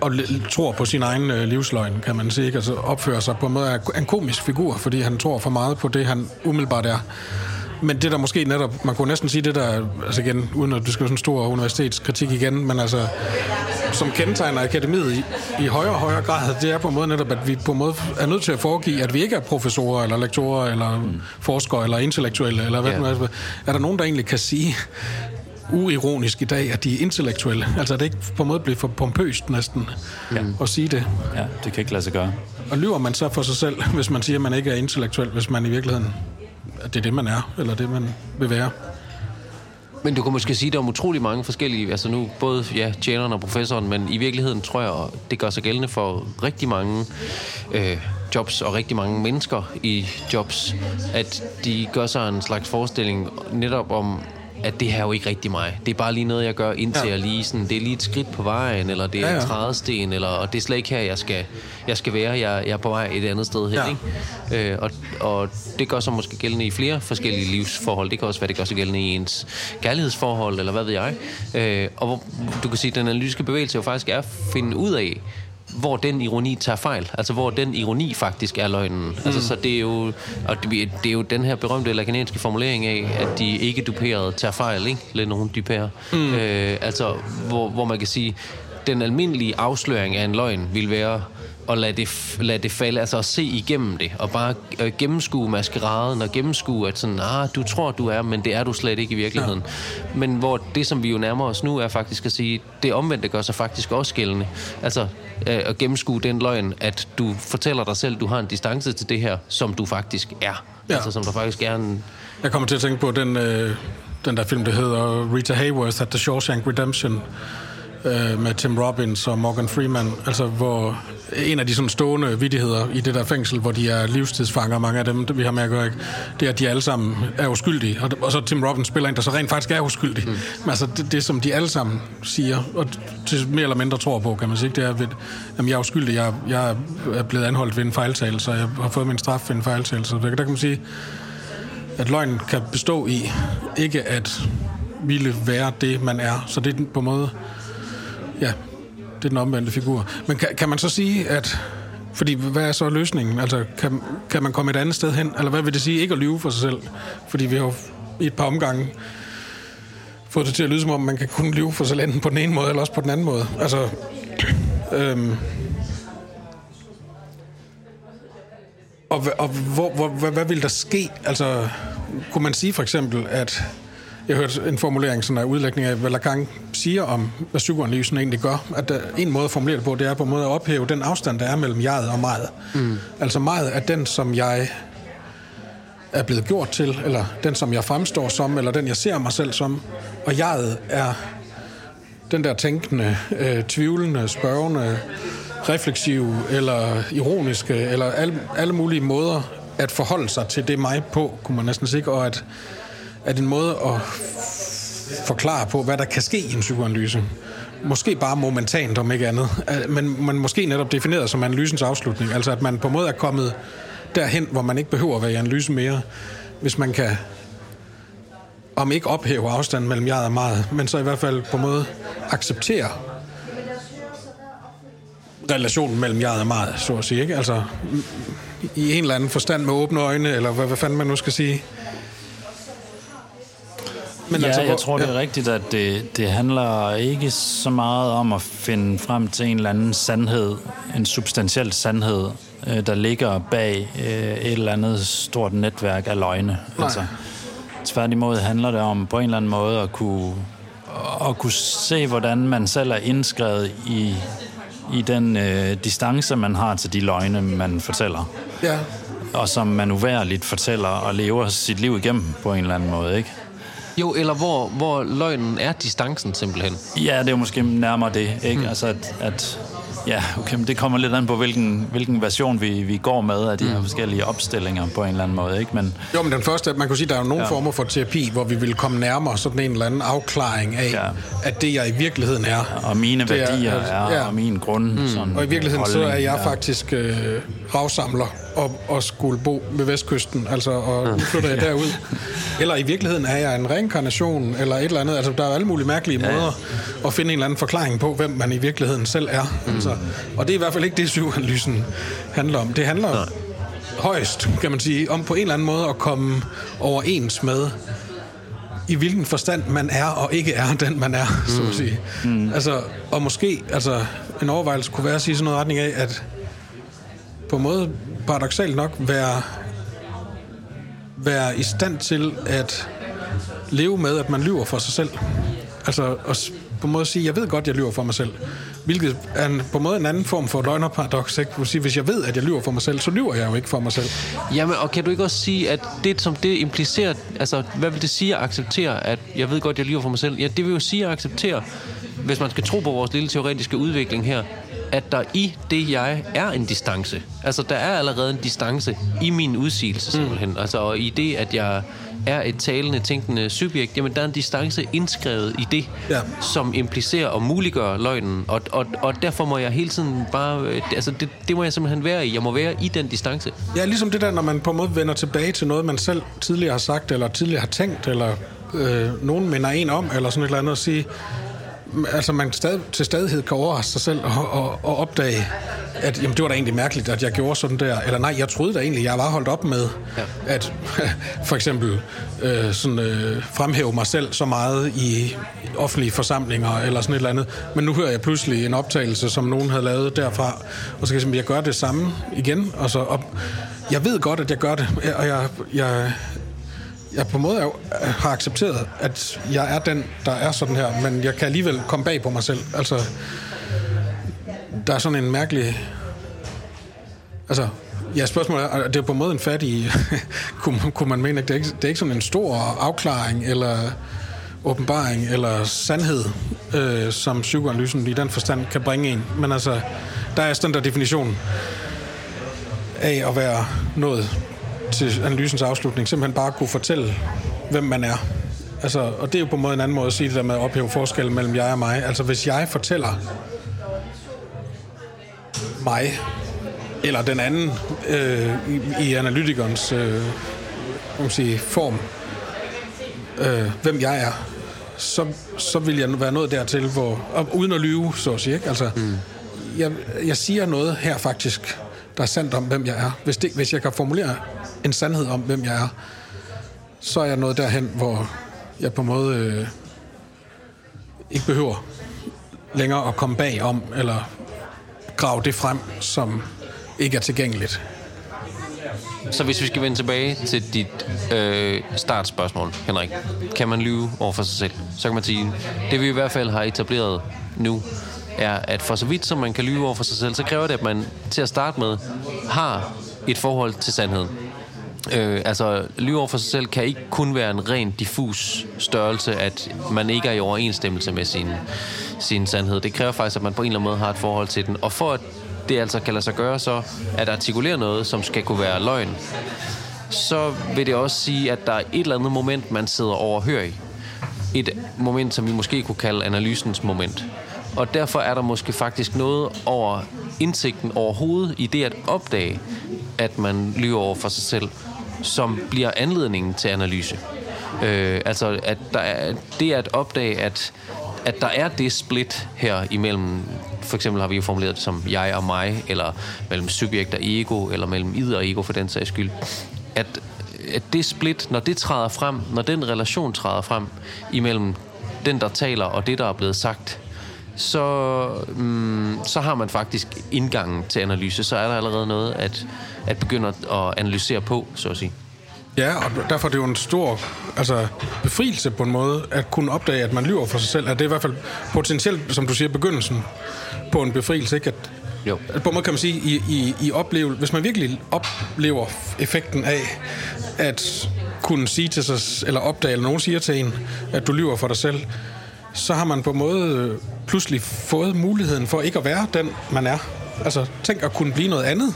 og tror på sin egen øh, livsløgn, kan man sige. Ikke? Altså opfører sig på en måde af en komisk figur, fordi han tror for meget på det, han umiddelbart er. Men det der måske netop, man kunne næsten sige det der, altså igen, uden at det skal være sådan en stor universitetskritik igen, men altså, som kendetegner akademiet i, i højere og højere grad, det er på en måde netop, at vi på en måde er nødt til at foregive, at vi ikke er professorer, eller lektorer, eller mm. forskere, eller intellektuelle, eller hvad yeah. nu er. Er der nogen, der egentlig kan sige, uironisk i dag, at de er intellektuelle? Altså, at det ikke på en måde bliver for pompøst næsten ja. at sige det. Ja, det kan ikke lade sig gøre. Og lyver man så for sig selv, hvis man siger, at man ikke er intellektuel, hvis man i virkeligheden, at det er det, man er, eller det, man vil være? Men du kan måske sige, at der er utrolig mange forskellige, altså nu både ja, tjeneren og professoren, men i virkeligheden tror jeg, det gør sig gældende for rigtig mange øh, jobs og rigtig mange mennesker i jobs, at de gør sig en slags forestilling netop om, at det her er jo ikke rigtig mig. Det er bare lige noget, jeg gør indtil Ja. jeg lige sådan, det er lige et skridt på vejen, eller det er Ja, ja, en trædesten, eller, og det er slet ikke her, jeg skal, jeg skal være. Jeg, jeg er på vej et andet sted hen, ja. ikke? Øh, og, og det gør sig måske gældende i flere forskellige livsforhold. Det kan også være, det gør sig gældende i ens kærlighedsforhold, eller hvad ved jeg. Øh, og hvor, du kan sige, at den analytiske bevægelse jo faktisk er at finde ud af, hvor den ironi tager fejl. Altså, hvor den ironi faktisk er løgnen. Mm. Altså, så det er jo, og det, det er jo den her berømte lakanenske formulering af, at de ikke duperede tager fejl, ikke? Lidt nogen duperer. Mm. Øh, altså, hvor, hvor man kan sige, den almindelige afsløring af en løgn vil være at lade det, lade det falde, altså at se igennem det, og bare øh, gennemskue maskeraden, og gennemskue, at sådan, ah, du tror, du er, men det er du slet ikke i virkeligheden. Ja. Men hvor det, som vi jo nærmer os nu, er faktisk at sige, det omvendte gør sig faktisk også gældende. Altså øh, at gennemskue den løgn, at du fortæller dig selv, du har en distance til det her, som du faktisk er. Ja. Altså som der faktisk er en... Jeg kommer til at tænke på den, øh, den der film, der hedder Rita Hayworth at The Shawshank Redemption, øh, med Tim Robbins og Morgan Freeman, altså hvor en af de sådan stående vidigheder i det der fængsel, hvor de er livstidsfanger, mange af dem, vi har med at gøre, ikke? det er, at de alle sammen er uskyldige, og, og så Tim Robbins spiller en, der så rent faktisk er uskyldig. Mm. Men altså det, det, som de alle sammen siger, og til mere eller mindre tror på, kan man sige, det er, at jamen, jeg er uskyldig, jeg, jeg er blevet anholdt ved en fejltagelse, og jeg har fået min straf ved en fejltagelse. Der, kan man sige, at løgn kan bestå i ikke at ville være det, man er. Så det er på en måde, ja, det er den omvendte figur. Men kan, kan man så sige, at... Fordi hvad er så løsningen? Altså, kan, kan man komme et andet sted hen? Eller hvad vil det sige ikke at lyve for sig selv? Fordi vi har jo i et par omgange fået det til at lyde som om, man kan kun lyve for sig selv enten på den ene måde, eller også på den anden måde. Altså, øhm, og, og hvor, hvor, hvad, hvad vil der ske? Altså, kunne man sige for eksempel, at jeg hørte en formulering, sådan en udlægning af, hvad Lacan siger om, hvad psykoanalysen egentlig gør. At der, en måde at formulere det på, det er på en måde at ophæve den afstand, der er mellem jeget og meget. Mm. Altså meget er den, som jeg er blevet gjort til, eller den, som jeg fremstår som, eller den, jeg ser mig selv som. Og jeget er den der tænkende, øh, tvivlende, spørgende, refleksive, eller ironiske, eller alle, alle mulige måder at forholde sig til det mig på, kunne man næsten sige, og at, at en måde at forklare på, hvad der kan ske i en psykoanalyse. Måske bare momentant, om ikke andet. Men, man måske netop defineret som analysens afslutning. Altså at man på en måde er kommet derhen, hvor man ikke behøver at være i analyse mere, hvis man kan om ikke ophæve afstanden mellem jeg og meget, men så i hvert fald på en måde acceptere relationen mellem jeg og meget, så at sige. Ikke? Altså i en eller anden forstand med åbne øjne, eller hvad, hvad fanden man nu skal sige. Men ja, altså, hvor- jeg tror, det er rigtigt, at det, det handler ikke så meget om at finde frem til en eller anden sandhed, en substantiel sandhed, øh, der ligger bag øh, et eller andet stort netværk af løgne. Altså, tværtimod handler det om på en eller anden måde at kunne, at kunne se, hvordan man selv er indskrevet i, i den øh, distance, man har til de løgne, man fortæller. Ja, Og som man uværligt fortæller og lever sit liv igennem på en eller anden måde, ikke? Jo, eller hvor, hvor løgnen er distancen simpelthen. Ja, det er jo måske nærmere det, ikke? Mm. Altså, at, at ja, okay, men det kommer lidt an på, hvilken, hvilken version vi, vi går med af de her forskellige opstillinger på en eller anden måde, ikke? Men Jo, men den første, man kunne sige, der er jo nogle ja. Former for terapi, hvor vi vil komme nærmere sådan en eller anden afklaring af, ja. At det jeg i virkeligheden er. og mine Det er- værdier er, ja. og min grund. Mm. Sådan, Og i virkeligheden så er holdning, jeg ja. faktisk øh, ravsamler og, og skulle bo ved Vestkysten, altså, og nu flytter jeg derud. Eller i virkeligheden er jeg en reinkarnation, eller et eller andet. Altså, der er alle mulige mærkelige ja. måder at finde en eller anden forklaring på, hvem man i virkeligheden selv er. Mm. Altså, og det er i hvert fald ikke det, psykoanalysen handler om. Det handler Nej. højst, kan man sige, om på en eller anden måde at komme overens med, i hvilken forstand man er og ikke er den, man er, mm. så at sige. Mm. Altså, og måske altså, en overvejelse kunne være at sige sådan noget retning af, at på en måde paradoxalt nok være, være i stand til at leve med, at man lyver for sig selv. Altså at på en måde sige, jeg ved godt, jeg lyver for mig selv. Hvilket er en, på en måde en anden form for løgnerparadox. Ikke? Du sige, hvis jeg ved, at jeg lyver for mig selv, så lyver jeg jo ikke for mig selv. Jamen, og kan du ikke også sige, at det, som det implicerer, altså, hvad vil det sige at acceptere, at jeg ved godt, jeg lyver for mig selv? Ja, det vil jo sige at acceptere, hvis man skal tro på vores lille teoretiske udvikling her, at der i det, jeg er en distance. Altså, der er allerede en distance i min udsigelse, simpelthen. Mm. Altså, og i det, at jeg er et talende, tænkende subjekt, jamen, der er en distance indskrevet i det, Ja. som implicerer og muliggør løgnen. Og, og, og derfor må jeg hele tiden bare... øh, Altså, det, det må jeg simpelthen være i. Jeg må være i den distance. Ja, ligesom det der, når man på en måde vender tilbage til noget, man selv tidligere har sagt, eller tidligere har tænkt, eller øh, nogen minder en om, eller sådan et eller andet, at sige, altså man stad, til stadighed kan overraske sig selv og, og, og opdage, at jamen, det var da egentlig mærkeligt, at jeg gjorde sådan der. Eller nej, jeg troede da egentlig, jeg var holdt op med ja. at for eksempel øh, sådan, øh, fremhæve mig selv så meget i offentlige forsamlinger eller sådan et eller andet. Men nu hører jeg pludselig en optagelse, som nogen havde lavet derfra, og så kan jeg sige, jeg gør det samme igen. Og så, og jeg ved godt, at jeg gør det, og jeg, jeg, jeg på en måde er, jo- øh, har accepteret, at jeg er den, der er sådan her, men jeg kan alligevel komme bag på mig selv. Altså, der er sådan en mærkelig... Altså, ja, spørgsmålet er, og det er på en måde en fattig... kunne, kunne man mene, at det er, ikke, det er ikke sådan en stor afklaring, eller åbenbaring, eller sandhed, øh, som psykoanalysen i den forstand kan bringe en. Men altså, der er sådan der definition af at være nået til analysens afslutning, simpelthen bare kunne fortælle, hvem man er. Altså, og det er jo på en måde en anden måde at sige det der med at ophæve forskellen mellem jeg og mig. Altså, hvis jeg fortæller mig, eller den anden øh, i, i analytikernes øh, man sige, form, øh, hvem jeg er, så, så vil jeg være nået dertil, hvor, og uden at lyve, så at sige, ikke? Altså, mm. jeg, jeg siger noget her faktisk, der er sandt om, hvem jeg er. Hvis, det, hvis jeg kan formulere en sandhed om, hvem jeg er, så er jeg nået derhen, hvor jeg på en måde øh, ikke behøver længere at komme bag om, eller grave det frem, som ikke er tilgængeligt. Så hvis vi skal vende tilbage til dit øh, startspørgsmål, Henrik. Kan man lyve over for sig selv? Så kan man sige, det vi i hvert fald har etableret nu, er, at for så vidt som man kan lyve over for sig selv, så kræver det, at man til at starte med har et forhold til sandheden. Øh, altså, lyve over for sig selv kan ikke kun være en ren diffus størrelse, at man ikke er i overensstemmelse med sin, sin sandhed. Det kræver faktisk, at man på en eller anden måde har et forhold til den. Og for at det altså kan lade sig gøre så, at artikulere noget, som skal kunne være løgn, så vil det også sige, at der er et eller andet moment, man sidder overhør i. Et moment, som vi måske kunne kalde analysens moment. Og derfor er der måske faktisk noget over indsigten overhovedet i det at opdage, at man lyver over for sig selv, som bliver anledningen til analyse. Øh, altså, at der er, det at opdage, at, at der er det split her imellem, for eksempel har vi jo formuleret det som jeg og mig, eller mellem subjekt og ego, eller mellem id og ego for den sags skyld, at, at det split, når det træder frem, når den relation træder frem imellem den, der taler, og det, der er blevet sagt, så, mm, så har man faktisk indgangen til analyse. Så er der allerede noget at, at begynde at analysere på, så at sige. Ja, og derfor er det jo en stor altså, befrielse på en måde, at kunne opdage, at man lyver for sig selv. At det er i hvert fald potentielt, som du siger, begyndelsen på en befrielse. Ikke? At, Jo. at på en måde kan man sige, i, i, i opleve, hvis man virkelig oplever effekten af at kunne sige til sig, eller opdage, eller nogen siger til en, at du lyver for dig selv, så har man på en måde øh, pludselig fået muligheden for ikke at være den, man er. Altså, tænk at kunne blive noget andet,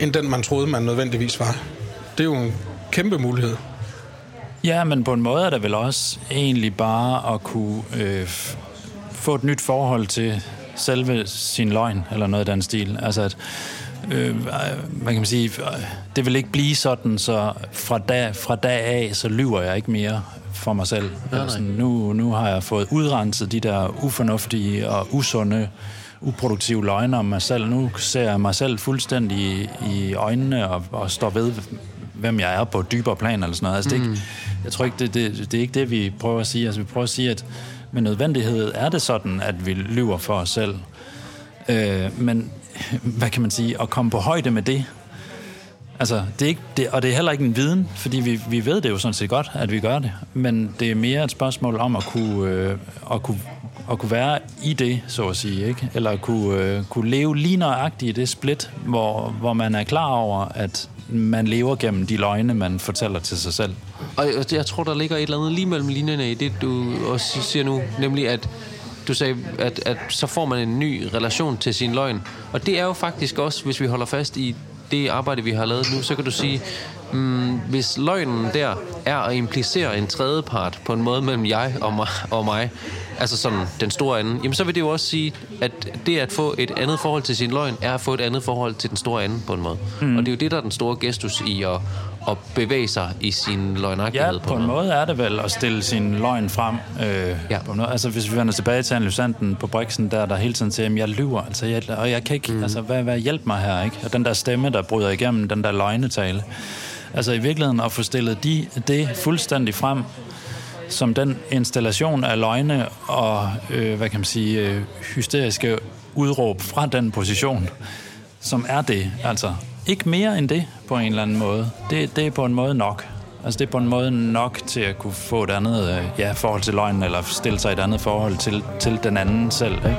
end den, man troede, man nødvendigvis var. Det er jo en kæmpe mulighed. Ja, men på en måde er det vel også egentlig bare at kunne øh, få et nyt forhold til selve sin løgn, eller noget af den stil. Altså at, øh, hvad kan man sige, øh, det vil ikke blive sådan, så fra dag, fra dag af, så lyver jeg ikke mere for mig selv. Eller sådan, nu, nu har jeg fået udrenset de der ufornuftige og usunde uproduktive løgne om mig selv. Nu ser jeg mig selv fuldstændig i, i øjnene og, og står ved, hvem jeg er på et dybere plan eller sådan noget. Altså, det er ikke, jeg tror ikke, det, det, det er ikke det, vi prøver at sige. Altså, vi prøver at sige, at med nødvendighed er det sådan, at vi lyver for os selv. Øh, men hvad kan man sige, at komme på højde med det, altså, det er ikke, det, og det er heller ikke en viden, fordi vi, vi ved det jo sådan set godt, at vi gør det, men det er mere et spørgsmål om at kunne, øh, at kunne, at kunne være i det, så at sige, ikke? eller at kunne, øh, kunne leve lige nøjagtigt i det split, hvor, hvor man er klar over, at man lever gennem de løgne, man fortæller til sig selv. Og jeg- jeg tror, der ligger et eller andet lige mellem linjerne i det, du også siger nu, nemlig at du sagde, at, at så får man en ny relation til sin løgn. Og det er jo faktisk også, hvis vi holder fast i det arbejde, vi har lavet nu, så kan du sige, mm, hvis løgnen der er at implicere en tredje part på en måde mellem jeg og mig, og mig altså sådan den store anden, jamen så vil det jo også sige, at det at få et andet forhold til sin løgn, er at få et andet forhold til den store anden på en måde. Mm. Og det er jo det, der er den store gestus i at, at bevæge sig i sin løgnagtighed Ja, på en måde er det vel at stille sin løgn frem. Øh, Ja. på måde. Altså, hvis vi vender tilbage til analysanten på Brixen, der, der hele tiden siger, at jeg lyver, altså, jeg, og jeg kan ikke, mm. altså, hvad, hvad hjælp mig her, ikke? Og den der stemme, der bryder igennem, den der løgnetale. Altså, i virkeligheden at få stillet de, det fuldstændig frem, som den installation af løgne og, øh, hvad kan man sige, øh, hysteriske udråb fra den position, som er det. Altså, ikke mere end det på en eller anden måde. Det, det er på en måde nok. Altså, det er på en måde nok til at kunne få et andet øh, ja, forhold til løgnen, eller stille sig et andet forhold til, til den anden selv, ikke?